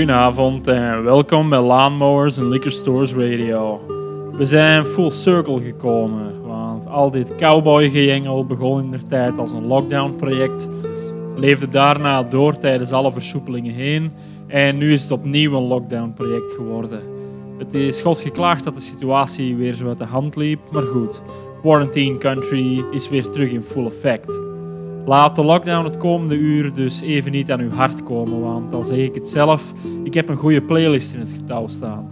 Goedenavond en welkom bij Lawnmowers en Liquor Stores Radio. We zijn full circle gekomen, want al dit cowboygejengel begon in de tijd als een lockdown-project, leefde daarna door tijdens alle versoepelingen heen en nu is het opnieuw een lockdown-project geworden. Het is God geklaagd dat de situatie weer zo uit de hand liep, maar goed, Quarantine Country is weer terug in full effect. Laat de lockdown het komende uur dus even niet aan uw hart komen, want dan zeg ik het zelf, ik heb een goede playlist in het getouw staan.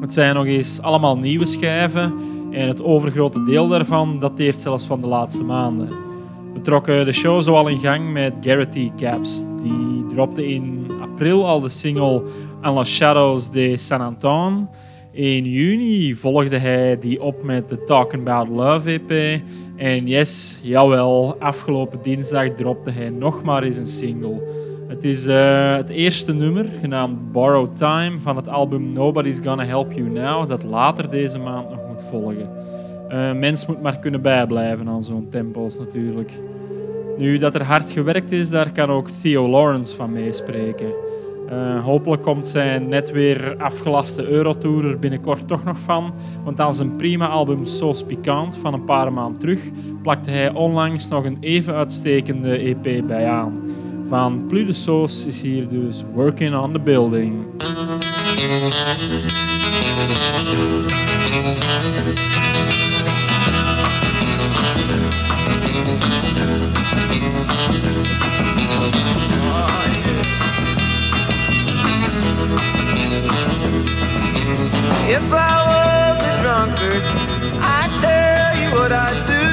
Het zijn nog eens allemaal nieuwe schijven en het overgrote deel daarvan dateert zelfs van de laatste maanden. We trokken de show zoal in gang met Garrity Caps. Die dropte in april al de single En Shadows de San Anton. In juni volgde hij die op met de Talking About Love EP. En yes, jawel, afgelopen dinsdag dropte hij nog maar eens een single. Het is eh, het eerste nummer, genaamd Borrowed Time, van het album Nobody's Gonna Help You Now, dat later deze maand nog moet volgen. Uh, mens moet maar kunnen bijblijven aan zo'n tempo's natuurlijk. Nu dat er hard gewerkt is, daar kan ook Theo Lawrence van meespreken. Uh, hopelijk komt zijn net weer afgelaste Eurotour er binnenkort toch nog van. Want aan zijn prima album Sauce Pikant van een paar maanden terug plakte hij onlangs nog een even uitstekende EP bij aan. Van Plus de Sauce is hier dus Working on the Building. If I was a drunkard, I'd tell you what I'd do.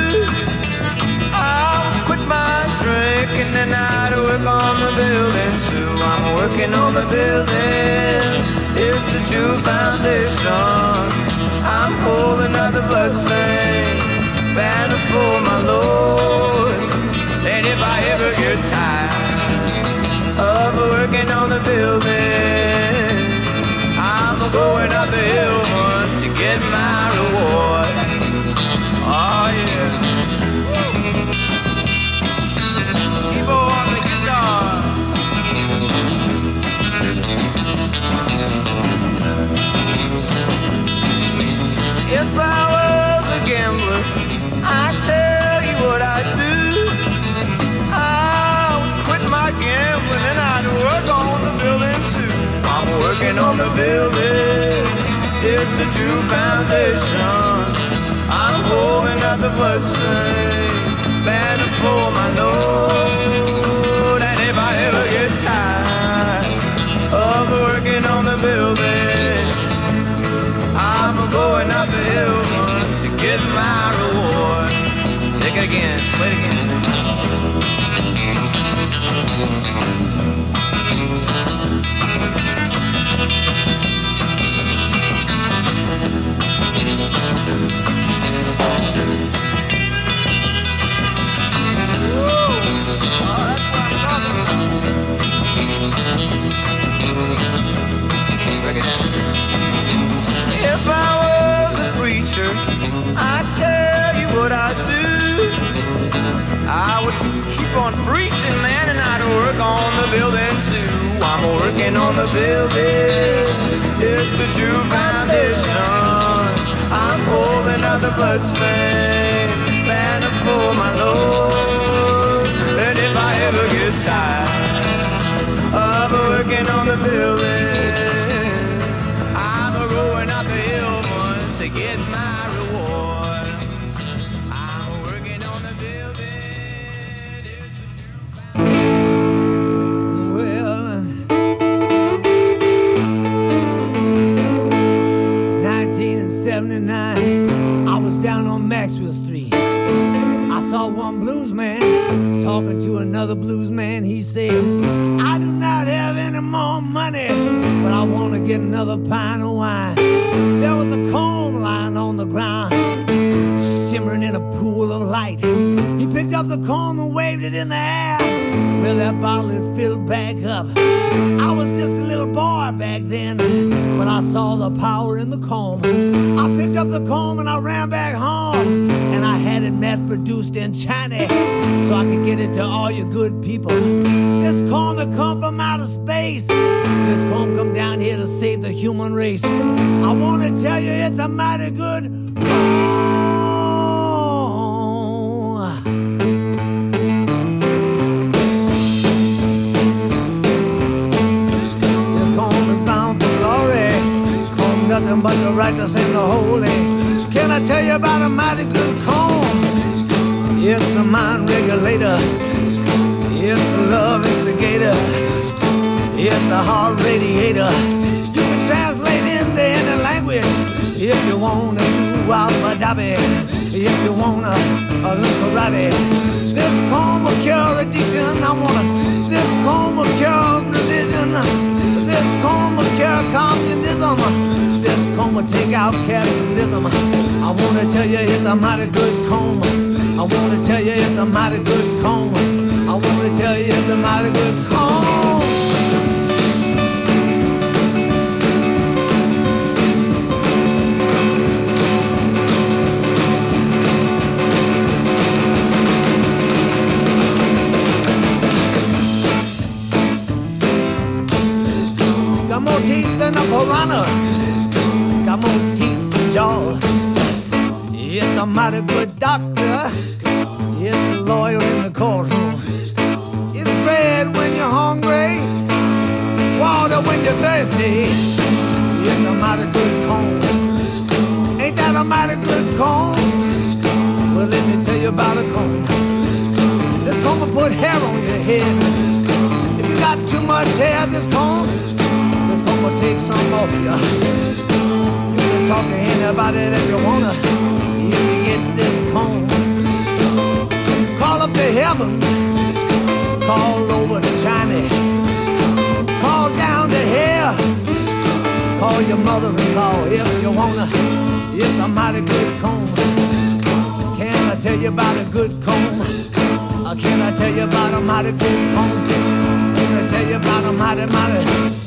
I would quit my drinking and I'd work on the building too. I'm working on the building. It's a true foundation. I'm holding up the bloodstained banner for my Lord. And if I ever get tired of working on the building, going up the hill once to get my reward. Working on the building. It's a true foundation. I'm holding up the bloodstained on the building. It's a true foundation. I'm holding up the bloodstained banner for my Lord. And if I ever get tired of working on the building, another blues man. He said, I do not have any more money, but I want to get another pint of wine. There was a comb lying on the ground, shimmering in a pool of light. He picked up the comb and waved it in the air. Well, that bottle had filled back up. I was just a little boy back then, but I saw the power in the comb. I picked up the comb and I ran back home, had it mass produced in China so I could get it to all you good people. This comb had come from outer space. This comb come down here to save the human race. I want to tell you, it's a mighty good comb. This comb is bound for glory. Comb nothing but the righteous and the holy. Can I tell you about a mighty good comb? It's a mind regulator. It's a love instigator. It's a heart radiator. You can translate into any language if you wanna do Abu Dhabi. If you wanna look karate. This comb will cure addiction. I wanna. This comb will cure religion. This comb will cure communism. This comb will take out capitalism. I wanna tell you it's a mighty good comb. I wanna tell you it's a mighty good comb. I wanna tell you it's a mighty good comb. Got more teeth than a piranha. Mighty good doctor. It's a lawyer in the courtroom. It's bread when you're hungry. Water when you're thirsty. It's a mighty good comb. Ain't that a mighty good comb? Well, let me tell you about a comb. This comb will put hair on your head. If you got too much hair, this comb, this comb will take some off you. You can talk to anybody that you wanna. You get this comb. Call up to heaven. Call over to China. Call down to here. Call your mother-in-law if you wanna. It's a mighty good comb. Can I tell you about a good comb? Uh, Can I tell you about a mighty good comb? Can I tell you about a mighty, mighty?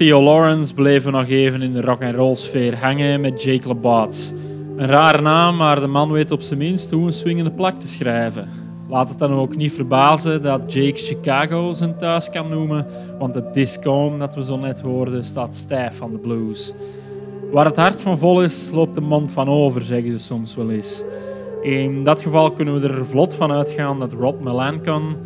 Theo Lawrence bleven nog even in de rock and roll sfeer hangen met Jake LaBats. Een rare naam, maar de man weet op zijn minst hoe een swingende plak te schrijven. Laat het dan ook niet verbazen dat Jake Chicago zijn thuis kan noemen, want het disco dat we zo net hoorden staat stijf van de blues. Waar het hart van vol is, loopt de mond van over, zeggen ze soms wel eens. In dat geval kunnen we er vlot van uitgaan dat Rod Melancon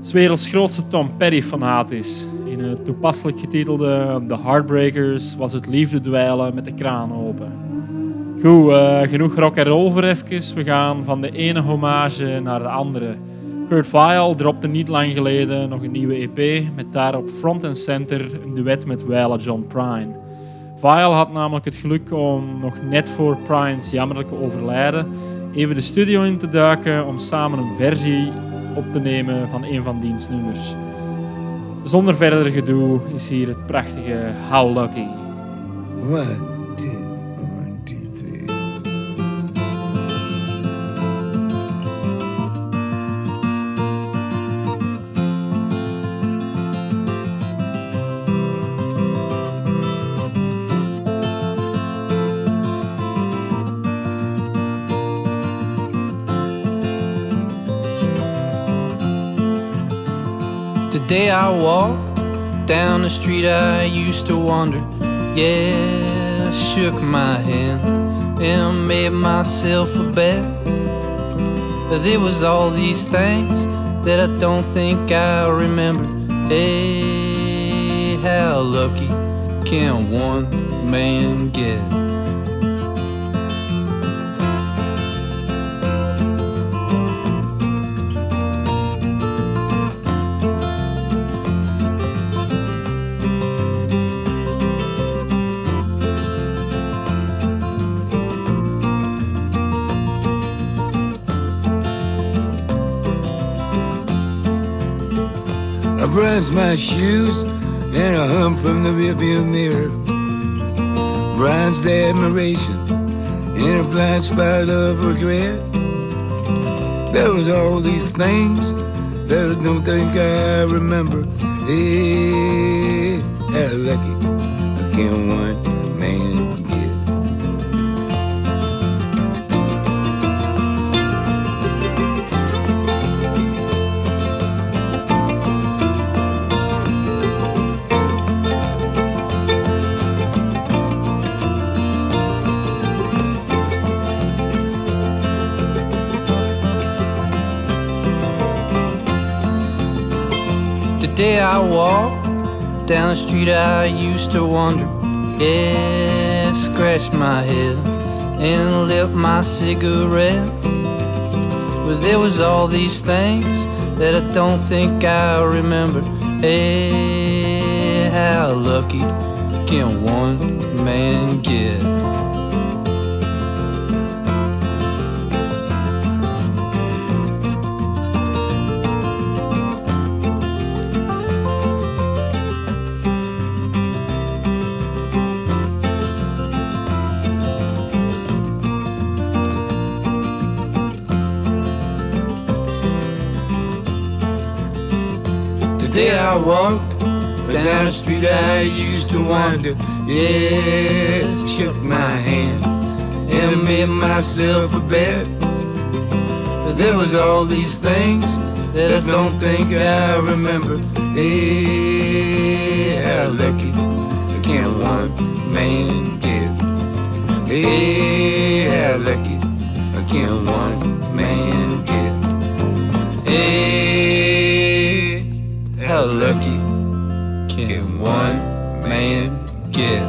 's werelds grootste Tom Petty fanaat is. In het toepasselijk getitelde The Heartbreakers was het liefde dweilen met de kraan open. Goed, eh, genoeg rock en roll voor even. We gaan van de ene hommage naar de andere. Kurt Vile dropte niet lang geleden nog een nieuwe EP met daarop front en center een duet met Weile John Prine. Vile had namelijk het geluk om nog net voor Prine's jammerlijke overlijden even de studio in te duiken om samen een versie op te nemen van een van diens nummers. Zonder verder gedoe is hier het prachtige How Lucky. Day I walked down the street I used to wander, yeah, I shook my hand and made myself a bet. But there was all these things that I don't think I remember. Hey, how lucky can one man get? My shoes and a hum from the rearview mirror. The admiration in a blind spot of regret. There was all these things that I don't think I remember. Hey, how lucky I can't man The day I walked down the street I used to wander, yeah, scratch my head and lit my cigarette. But there was all these things that I don't think I remember. Hey, how lucky can one man get? day I walked, down the street I used to wander. Yeah, shook my hand and made myself a bed. But there was all these things that I don't think I remember. Hey, how lucky can one man get? Hey, how lucky can one man get? Hey. How lucky can one man get?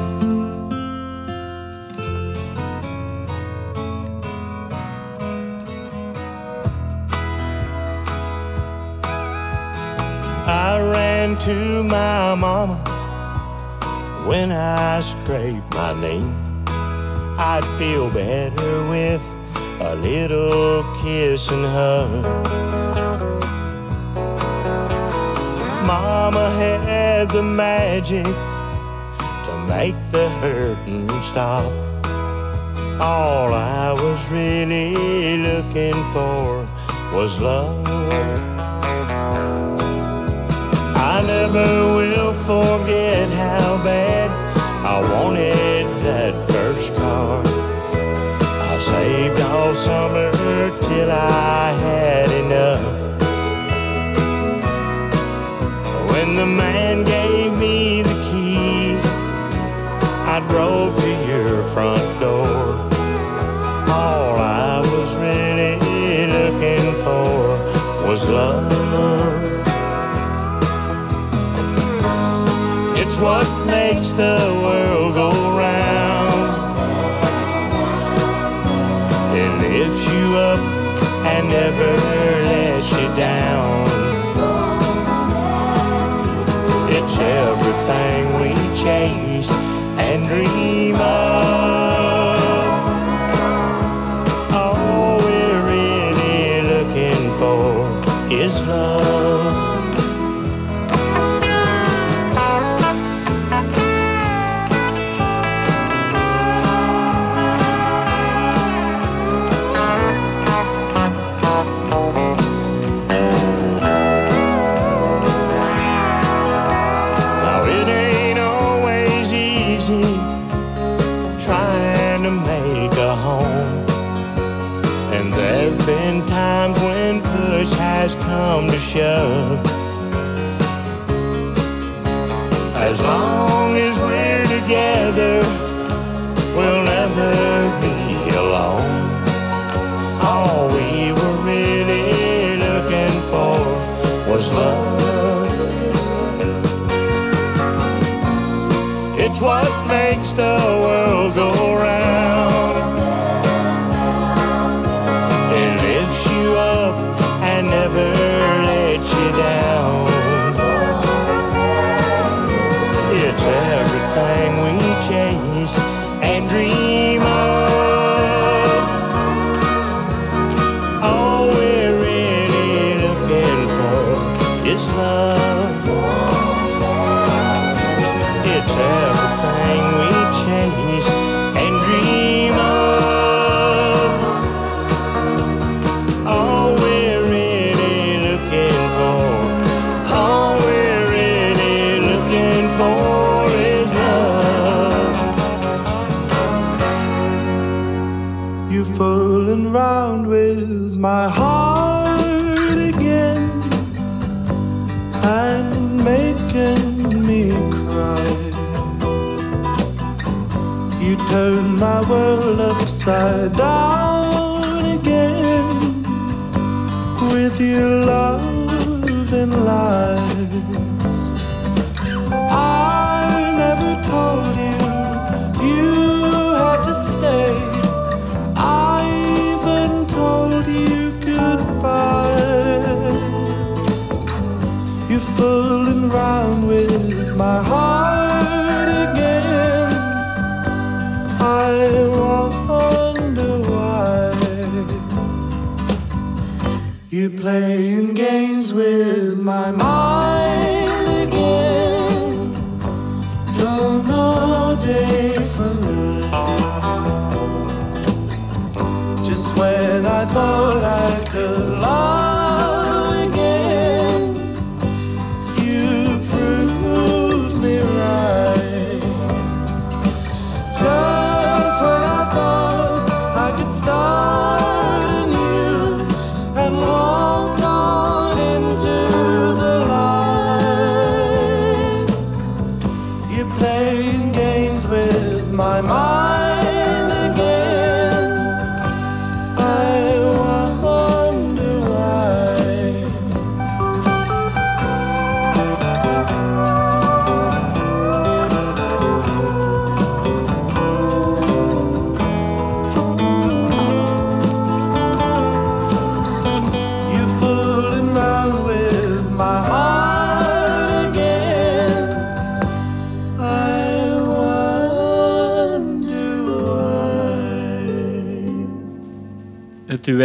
I ran to my mama when I scraped my knee. I'd feel better with a little kiss and hug. mama had the magic to make the hurting stop. All I was really looking for was love. I never will forget how bad I wanted.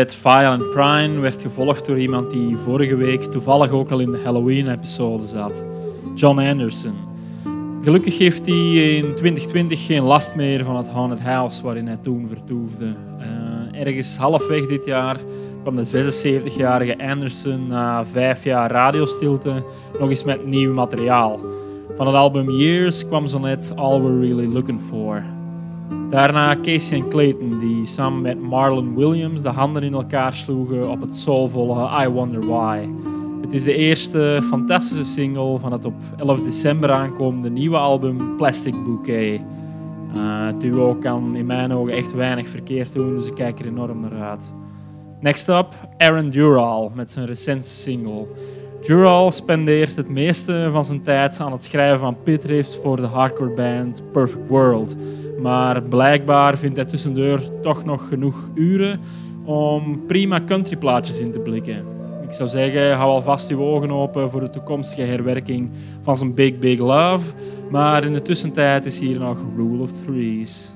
Duet Violent Prime werd gevolgd door iemand die vorige week toevallig ook al in de Halloween-episode zat. John Anderson. Gelukkig heeft hij in 2020 geen last meer van het Haunted House waarin hij toen vertoefde. Uh, ergens halfweg dit jaar kwam de 76-jarige Anderson na vijf jaar radiostilte nog eens met nieuw materiaal. Van het album Years kwam zo net All We're Really Looking For. Daarna Casey en Clayton, die samen met Marlon Williams de handen in elkaar sloegen op het soulvolle I Wonder Why. Het is de eerste fantastische single van het op 11 december aankomende nieuwe album Plastic Bouquet. Uh, het duo kan in mijn ogen echt weinig verkeerd doen, dus ik kijk er enorm naar uit. Next up, Aaron Dural met zijn recente single. Dural spendeert het meeste van zijn tijd aan het schrijven van pitriffs voor de hardcore band Perfect World. Maar blijkbaar vindt hij tussendoor toch nog genoeg uren om prima countryplaatjes in te blikken. Ik zou zeggen, hou alvast uw ogen open voor de toekomstige herwerking van zijn Big Big Love. Maar in de tussentijd is hier nog Rule of Threes.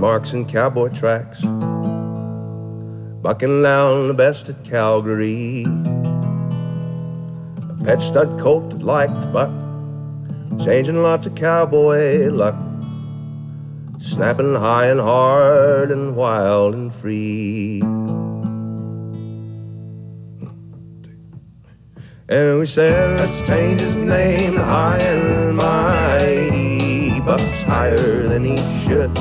Marks in cowboy tracks, bucking down the best at Calgary. A pet stud colt that liked to buck, changing lots of cowboy luck, snapping high and hard and wild and free. And we said, let's change his name to High and Mighty. Higher than he should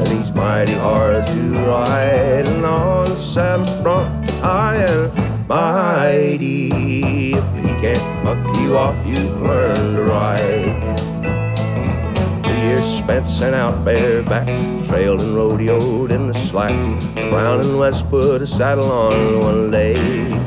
and he's mighty hard to ride. And on the saddle front, high mighty. If he can't buck you off, you've learned to ride. Three years spent out bareback, trailed and rodeoed in the slack. Brown and West put a saddle on one leg.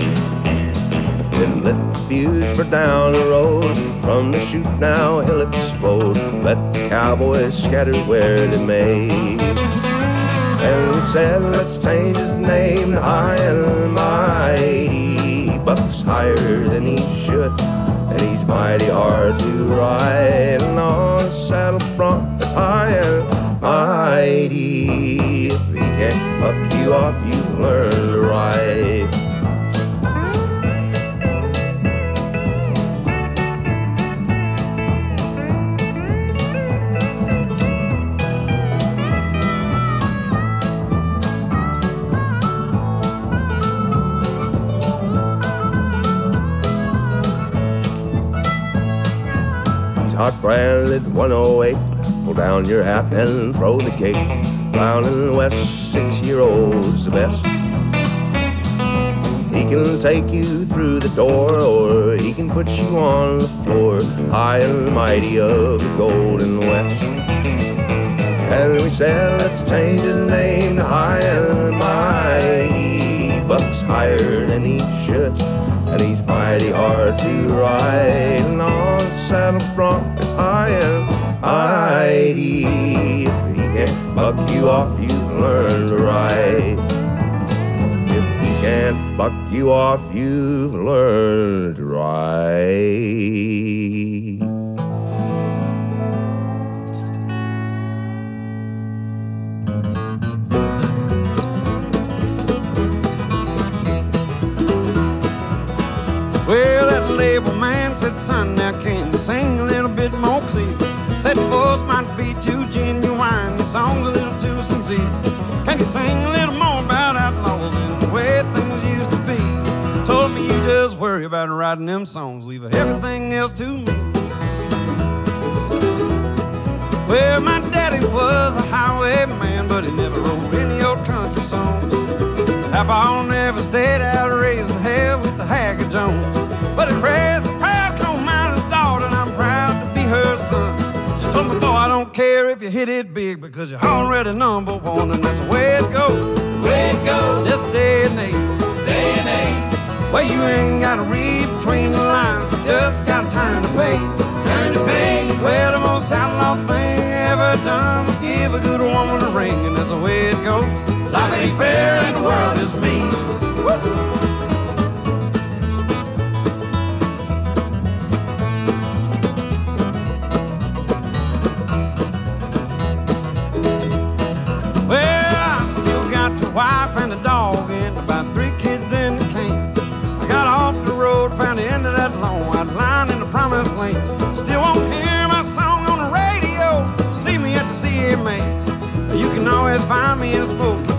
Then fuse for down the road. From the shoot now he'll explode. Let the cowboys scatter where they may. And we said, let's change his name to High and Mighty. Bucks higher than he should, and he's mighty hard to ride. And on a saddle front that's high and mighty. If he can't buck you off, you learn to ride. Hot branded 108. Pull down your hat and throw the gate. Brown and West, six year olds the best. He can take you through the door, or he can put you on the floor, high and mighty of the Golden West. And we said, let's change his name to High and Mighty. Bucks higher than he should, and he's mighty hard to ride. And on the saddle bronc, it's high and mighty. If he can't buck you off, you've learned to ride. If he can't buck you off, you've learned to ride. Man said, son, now can you sing a little bit more clear? Said the voice might be too genuine, the song's a little too sincere. Can you sing a little more about outlaws and the way things used to be? Told me you just worry about writing them songs, leave everything else to me. Well, my daddy was a highwayman, but he never wrote any old country song. Papa never stayed out raising hell with the Haggard Jones. But he raised son. She told me, boy, I don't care if you hit it big because you're already number one, and that's the way it goes. Way it goes. This day and age. Day and age. Well, you ain't gotta read between the lines, you just gotta turn the page. Turn the page. Well, the most outlaw thing ever done was give a good woman a ring, and that's the way it goes. Life ain't fair and the world is mean. Well,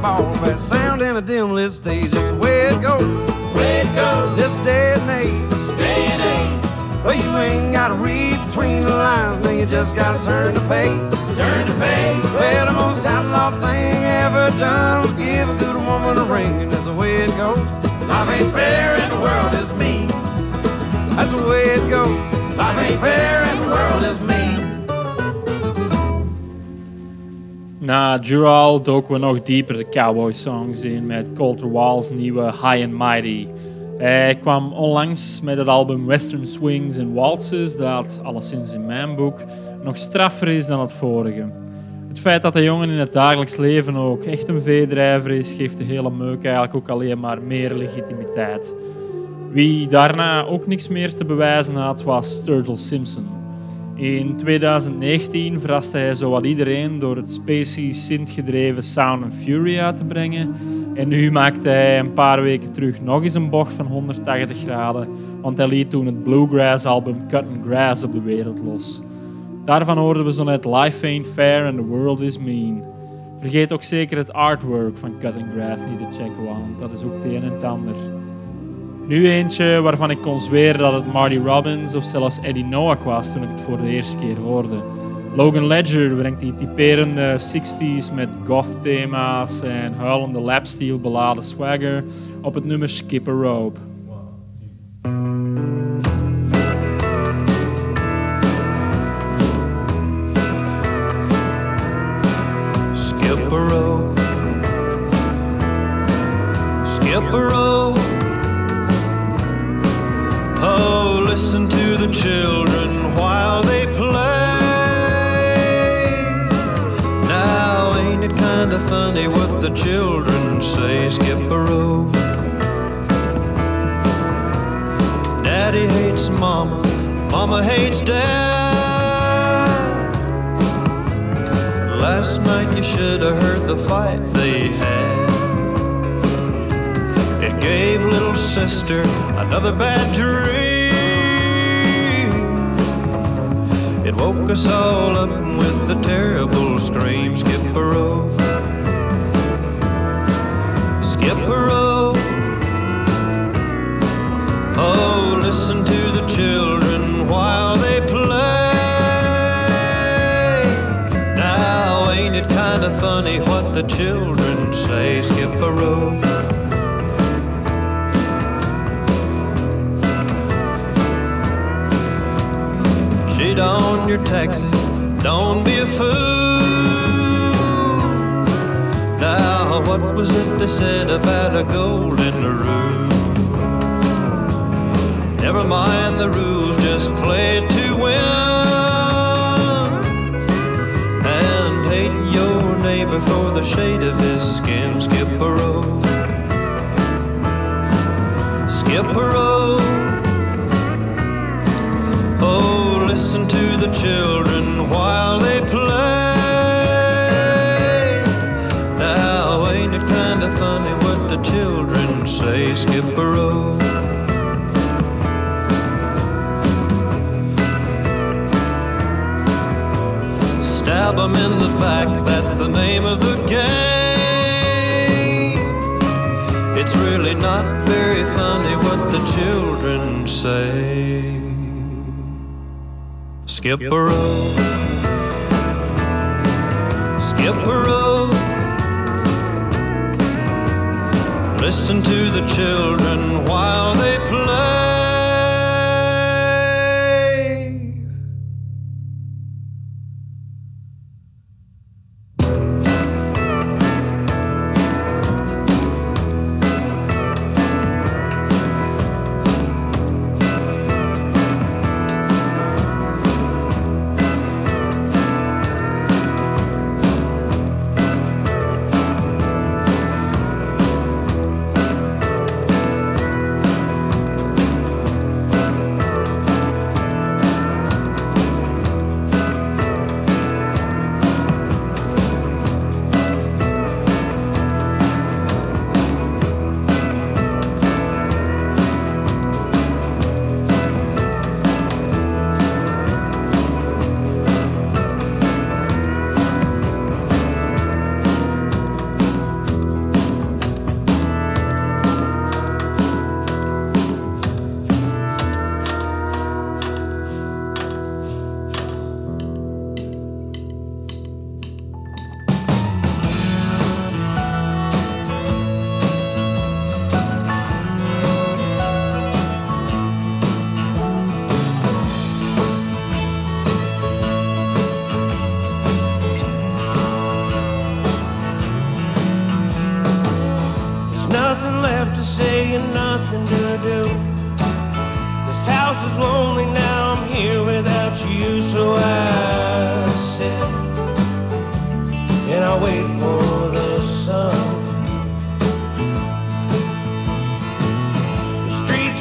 smoky but sound in a dim lit stage. That's the way it goes. Way it goes. This day and age. Day and age. Well, you ain't gotta read between the lines, now you just gotta turn the page. Turn the page. Well, the most outlaw thing ever done was give a good woman a ring, and that's the way it goes. Life ain't fair and the world is mean. That's the way it goes. Life ain't fair and the world is mean. Na Jural doken we nog dieper de cowboy songs in met Colter Wall's nieuwe High and Mighty. Hij kwam onlangs met het album Western Swings and Waltzes, dat alleszins in mijn boek nog straffer is dan het vorige. Het feit dat de jongen in het dagelijks leven ook echt een veedrijver is, geeft de hele meuk eigenlijk ook alleen maar meer legitimiteit. Wie daarna ook niks meer te bewijzen had, was Sturgill Simpson. In 2019 verraste hij zowat iedereen door het spacey synth-gedreven Sound and Fury uit te brengen. En nu maakte hij een paar weken terug nog eens een bocht van 180 graden, want hij liet toen het bluegrass-album Cut and Grass op de wereld los. Daarvan hoorden we zo net Life Ain't Fair and the World Is Mean. Vergeet ook zeker het artwork van Cut and Grass niet te checken, want dat is ook het een en het ander. Nu eentje waarvan ik kon zweren dat het Marty Robbins of zelfs Eddie Noack was toen ik het voor de eerste keer hoorde. Logan Ledger brengt die typerende 60s met goth thema's en huilende lapsteel beladen swagger op het nummer Skip Rope. Skip a rope. Skip a rope. Children say? Skip a rope. Daddy hates mama, mama hates dad. Last night you should have heard the fight they had. It gave little sister another bad dream. It woke us all up with a terrible scream, Skipper Skipper Oh, listen to the children while they play. Now, ain't it kinda funny what the children say, Skipper Cheat on your taxes, don't be a fool. What was it they said about a golden rule? Never mind the rules, just play to win. And hate your neighbor for the shade of his skin. Skipper O. Skipper O. Oh, listen to the children while they play. The children say, Skipper O? stab them in the back, that's the name of the game. It's really not very funny what the children say. Skipper Skipper Listen to the children while they play.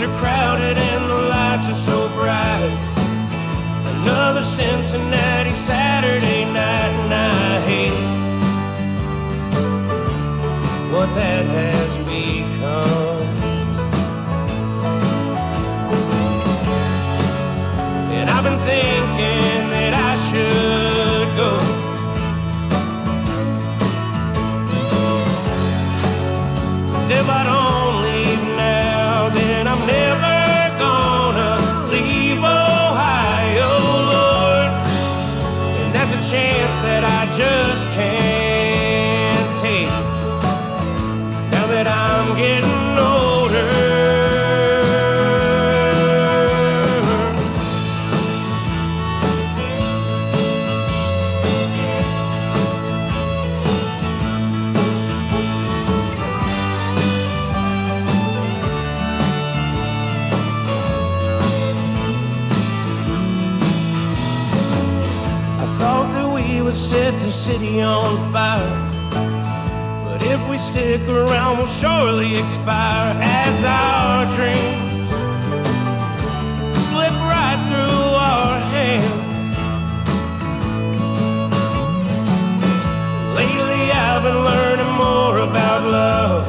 are crowded and the lights are so bright. Another Cincinnati Saturday night, and I hate what that has become. And I've been thinking. city on fire. But if we stick around, we'll surely expire as our dreams slip right through our hands. Lately, I've been learning more about love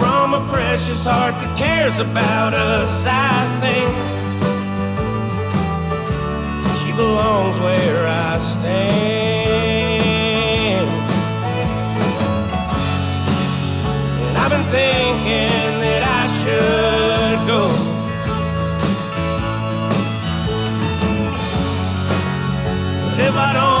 from a precious heart that cares about us. I think belongs where I stand. Thinking that I should go. If I don't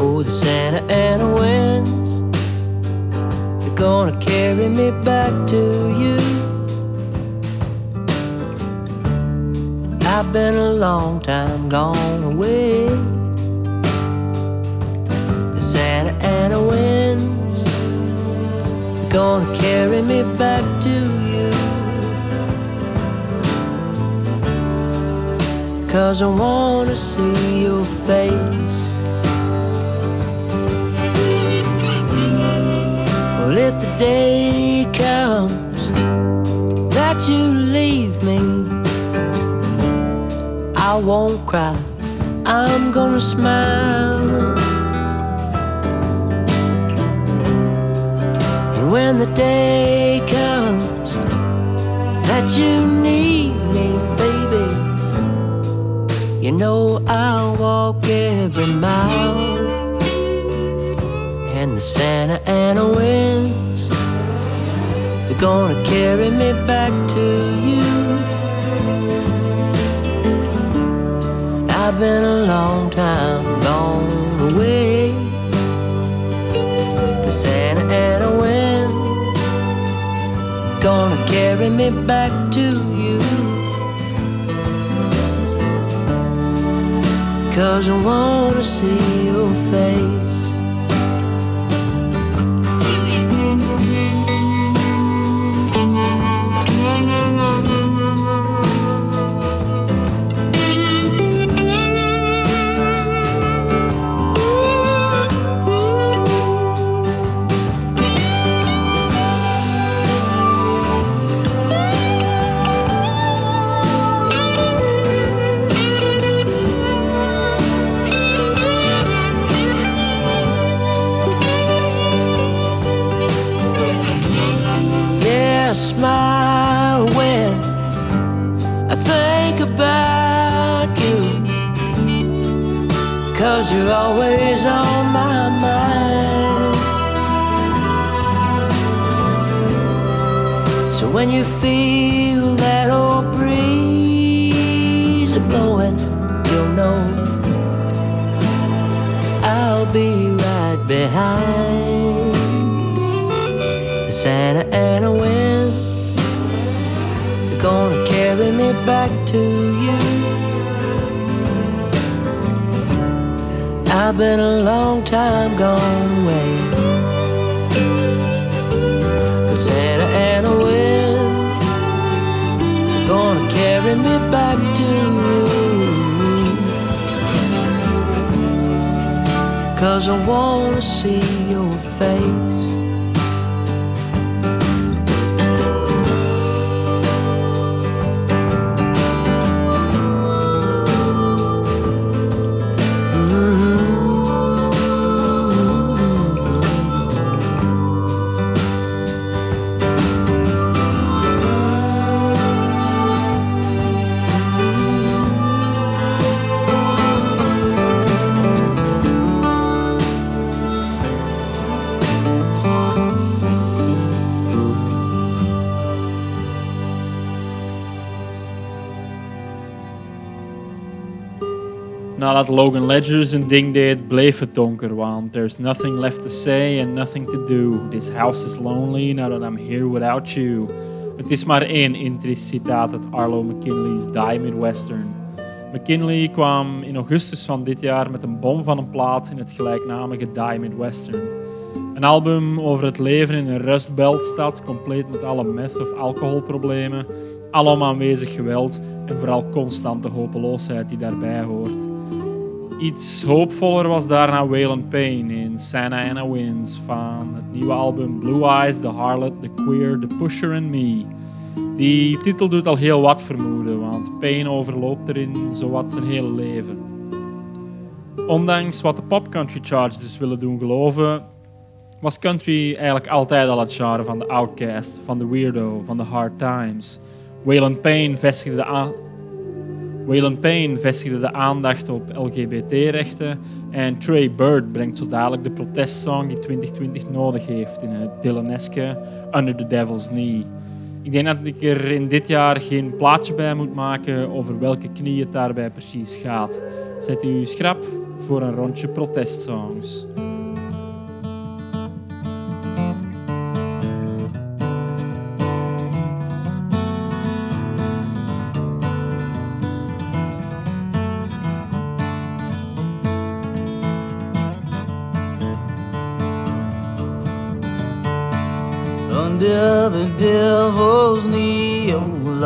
Oh, the Santa Ana winds are gonna carry me back to you. I've been a long time gone away. The Santa Ana winds are gonna carry me back to you. Cause I wanna see your face. Well, if the day comes that you leave me, I won't cry. I'm gonna smile. And when the day comes that you need me, baby, you know I'll walk every mile the Santa Ana winds. They're gonna carry me back to you. I've been a long time gone away. The Santa Ana winds gonna carry me back to you. Cause I wanna see your face. You're always on my mind. So when you feel that old breeze blowing, you'll know I'll be right behind the Santa Ana wind. gonna carry me back to I've been a long time gone away. The Santa Ana winds are gonna carry me back to you. Cause I wanna see Nadat Logan Ledger zijn ding deed, bleef het donker, want there's nothing left to say and nothing to do. This house is lonely now that I'm here without you. Het is maar één interest citaat uit Arlo McKinley's Die Midwestern. McKinley kwam in augustus van dit jaar met een bom van een plaat in het gelijknamige Die Midwestern. Een album over het leven in een rustbeltstad, compleet met alle meth- of alcoholproblemen, alom aanwezig geweld en vooral constante hopeloosheid die daarbij hoort. Iets hoopvoller was daarna Waylon Payne in Santa Ana Winds van het nieuwe album Blue Eyes, The Harlot, The Queer, The Pusher and Me. Die titel doet al heel wat vermoeden, want Payne overloopt erin zowat zijn hele leven. Ondanks wat de popcountry charts dus willen doen geloven, was country eigenlijk altijd al het genre van de outcast, van de weirdo, van de hard times. Waylon Payne vestigde de, Waylon Payne vestigde de aandacht op LGBT-rechten en Trey Bird brengt zo dadelijk de protestsong die 2020 nodig heeft in het Dylaneske Under the Devil's Knee. Ik denk dat ik er in dit jaar geen plaatje bij moet maken over welke knie het daarbij precies gaat. Zet u schrap voor een rondje protestsongs.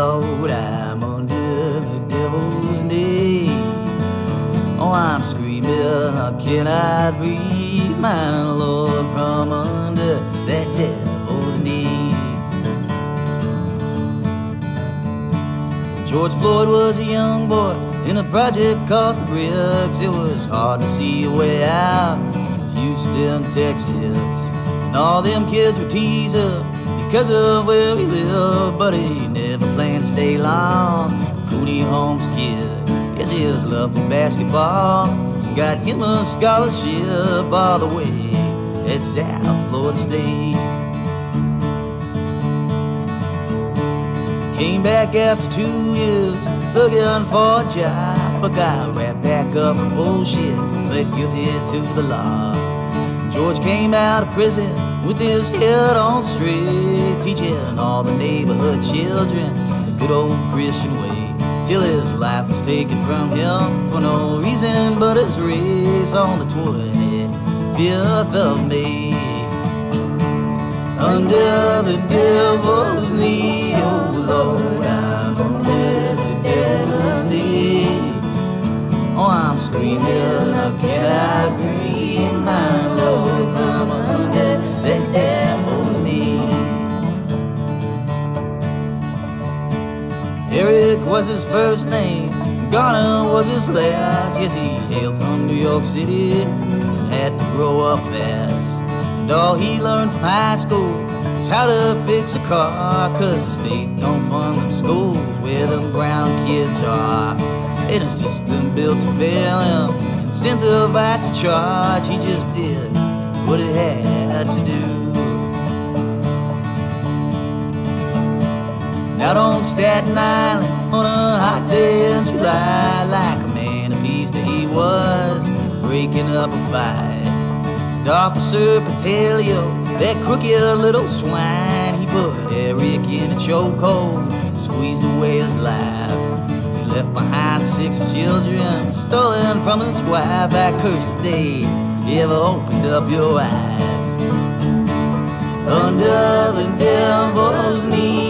Lord, I'm under the devil's knee. Oh, I'm screaming, I cannot breathe, my Lord, from under that devil's knee. George Floyd was a young boy in a project called the Bricks. It was hard to see a way out of Houston, Texas. And all them kids were teased up because of where he lived, but he never stay long. Cuney Homes kid, yes, his love for basketball got him a scholarship all the way at South Florida State. Came back after two years looking for a job, but got right back up for bullshit, pled guilty to the law. George came out of prison with his head on straight, teaching all the neighborhood children good old Christian way. Till his life was taken from him for no reason but his race on the 25th of May. Under the devil's knee, oh Lord, I'm under the devil's knee. Oh, I'm screaming, I cannot breathe, my Lord, Eric was his first name, Garner was his last. Yes, he hailed from New York City and had to grow up fast. And all he learned from high school is how to fix a car, cause the state don't fund them schools where them brown kids are. In a system built to fail him, incentivized to charge, he just did what it had to do. Out on Staten Island on a hot day in July, like a man of peace that he was, breaking up a fight. And Officer Pantaleo, that crooked little swine, he put Eric in a chokehold squeezed away his life. He left behind six children, stolen from his wife. That cursed day he ever opened up your eyes. Under the devil's knee,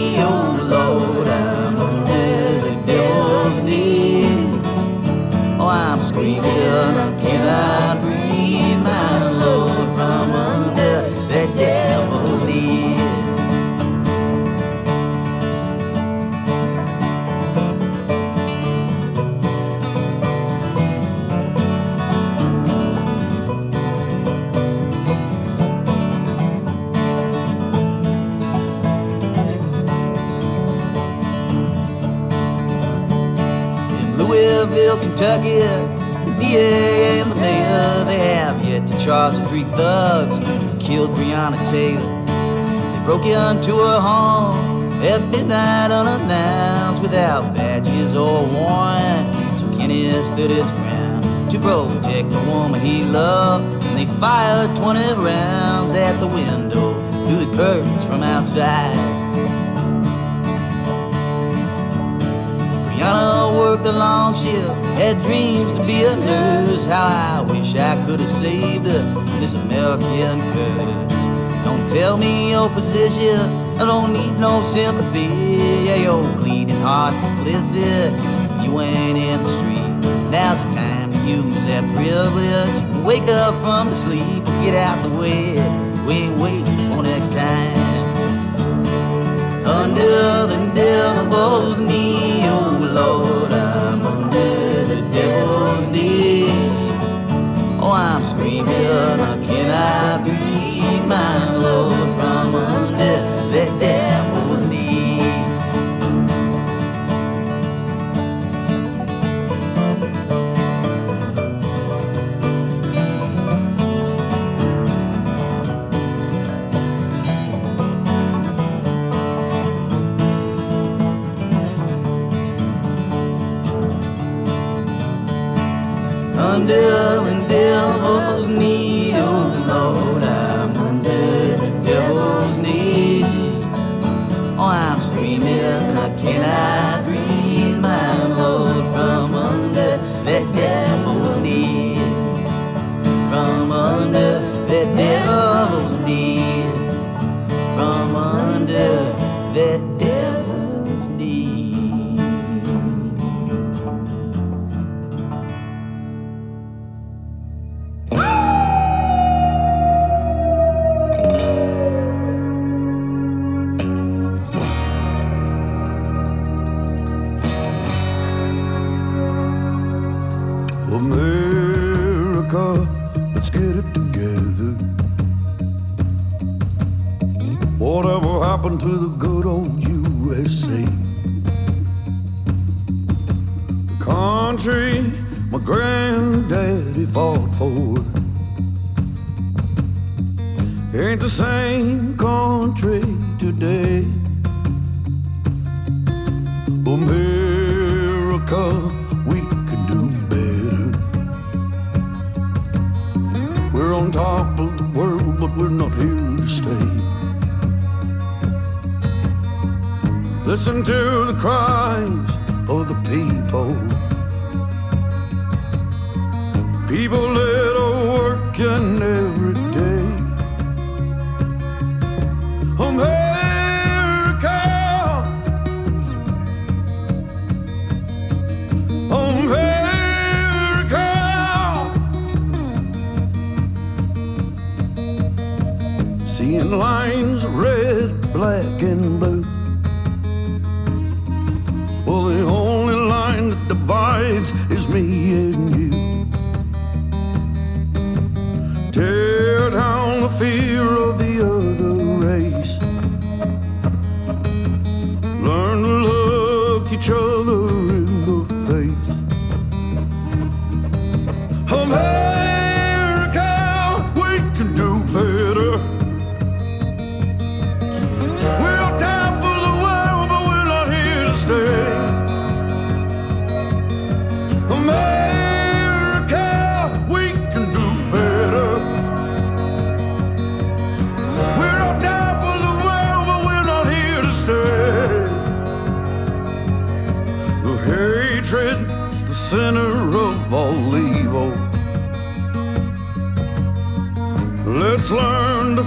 screaming, I cannot breathe, my Lord, from under the devil's Louisville, Kentucky, DA and the mayor, they have yet to charge the three thugs who killed Breonna Taylor. They broke into her home at midnight unannounced without badges or warrant. So Kenny stood his ground to protect the woman he loved. And they fired 20 rounds at the window through the curtains from outside. Breonna worked the long shift, had dreams to be a nurse. How I wish I could have saved her from this American curse. Don't tell me your position, I don't need no sympathy. Yeah, your bleeding heart's complicit. You ain't in the street, now's the time to use that privilege. Wake up from the sleep, get out the way. We ain't waiting for next time under the devil's knee, oh Lord, I'm under the devil's knee. Oh, I'm screaming, Can I breathe, my Lord, from under the under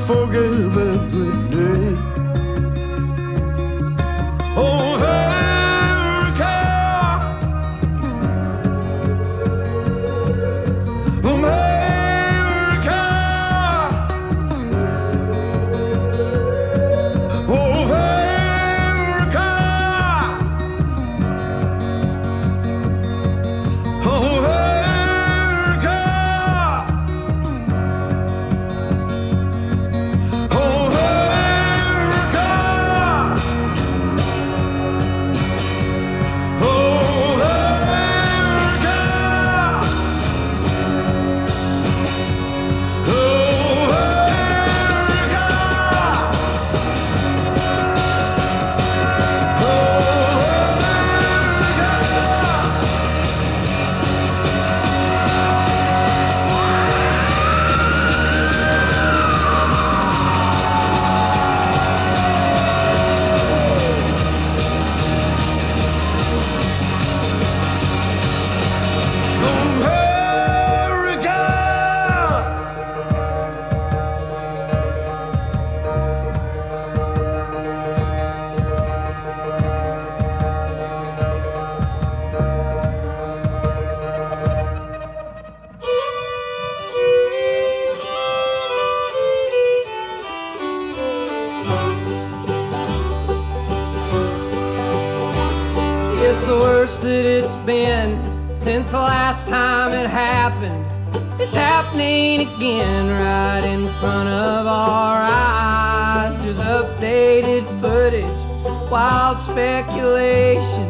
learn since the last time it happened. It's happening again right in front of our eyes. There's updated footage, wild speculation,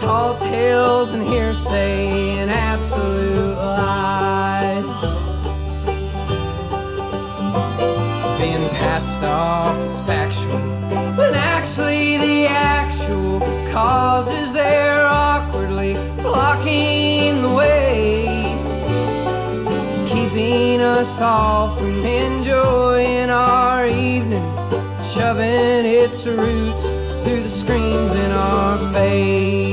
tall tales and hearsay and absolute lies. Being passed off as factual when actually the actual causes us all from enjoying our evening, shoving its roots through the screens in our face.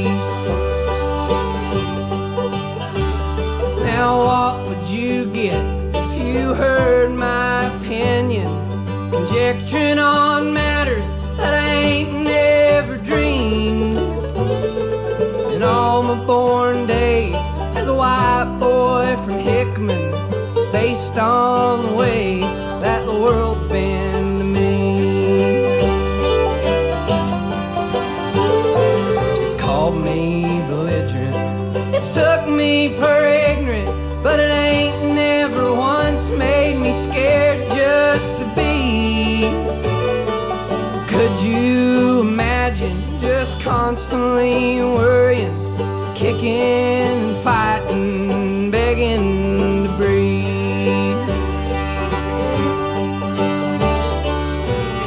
Kicking fighting, begging to breathe?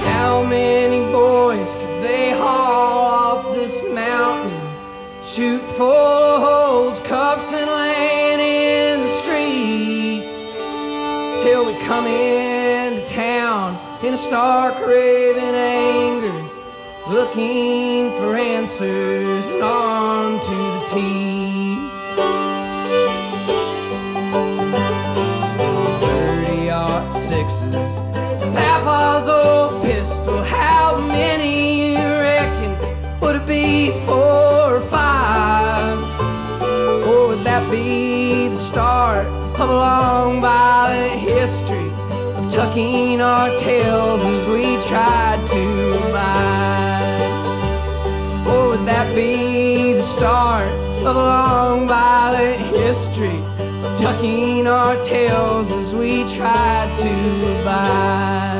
How many boys could they haul off this mountain? Shoot full of holes, cuffed and laying in the streets till we come into town in a stark raving anger, looking for answers and armed be the start of a long violent history of tucking our tails as we tried to abide? Or would that be the start of a long violent history of tucking our tails as we tried to abide?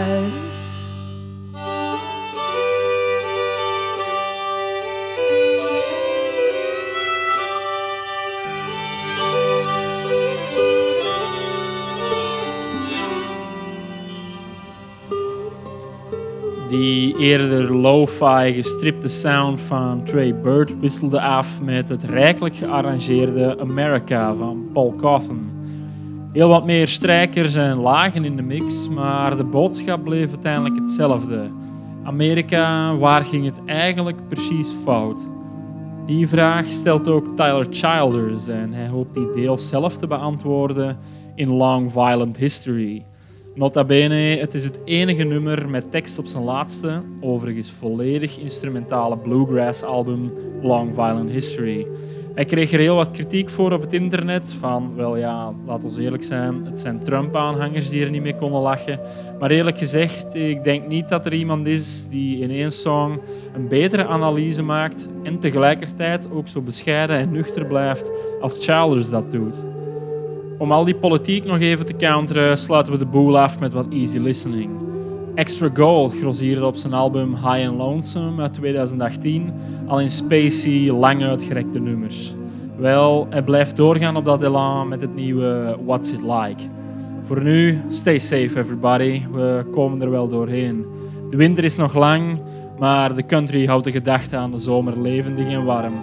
Die eerder lo-fi gestripte sound van Trey Bird wisselde af met het rijkelijk gearrangeerde America van Paul Cawthon. Heel wat meer strijkers en lagen in de mix, maar de boodschap bleef uiteindelijk hetzelfde. Amerika, waar ging het eigenlijk precies fout? Die vraag stelt ook Tyler Childers en hij hoopt die deels zelf te beantwoorden in Long Violent History. Nota bene, het is het enige nummer met tekst op zijn laatste, overigens volledig instrumentale bluegrass album Long Violent History. Hij kreeg er heel wat kritiek voor op het internet. Van, wel ja, laat ons eerlijk zijn, het zijn Trump-aanhangers die er niet mee konden lachen. Maar eerlijk gezegd, ik denk niet dat er iemand is die in één song een betere analyse maakt en tegelijkertijd ook zo bescheiden en nuchter blijft als Childers dat doet. Om al die politiek nog even te counteren, sluiten we de boel af met wat easy listening. Extra Gold grossierde op zijn album High and Lonesome uit 2018 al in spacey, lang uitgerekte nummers. Wel, hij blijft doorgaan op dat elan met het nieuwe What's It Like. Voor nu, stay safe everybody, we komen er wel doorheen. De winter is nog lang, maar de country houdt de gedachte aan de zomer levendig en warm.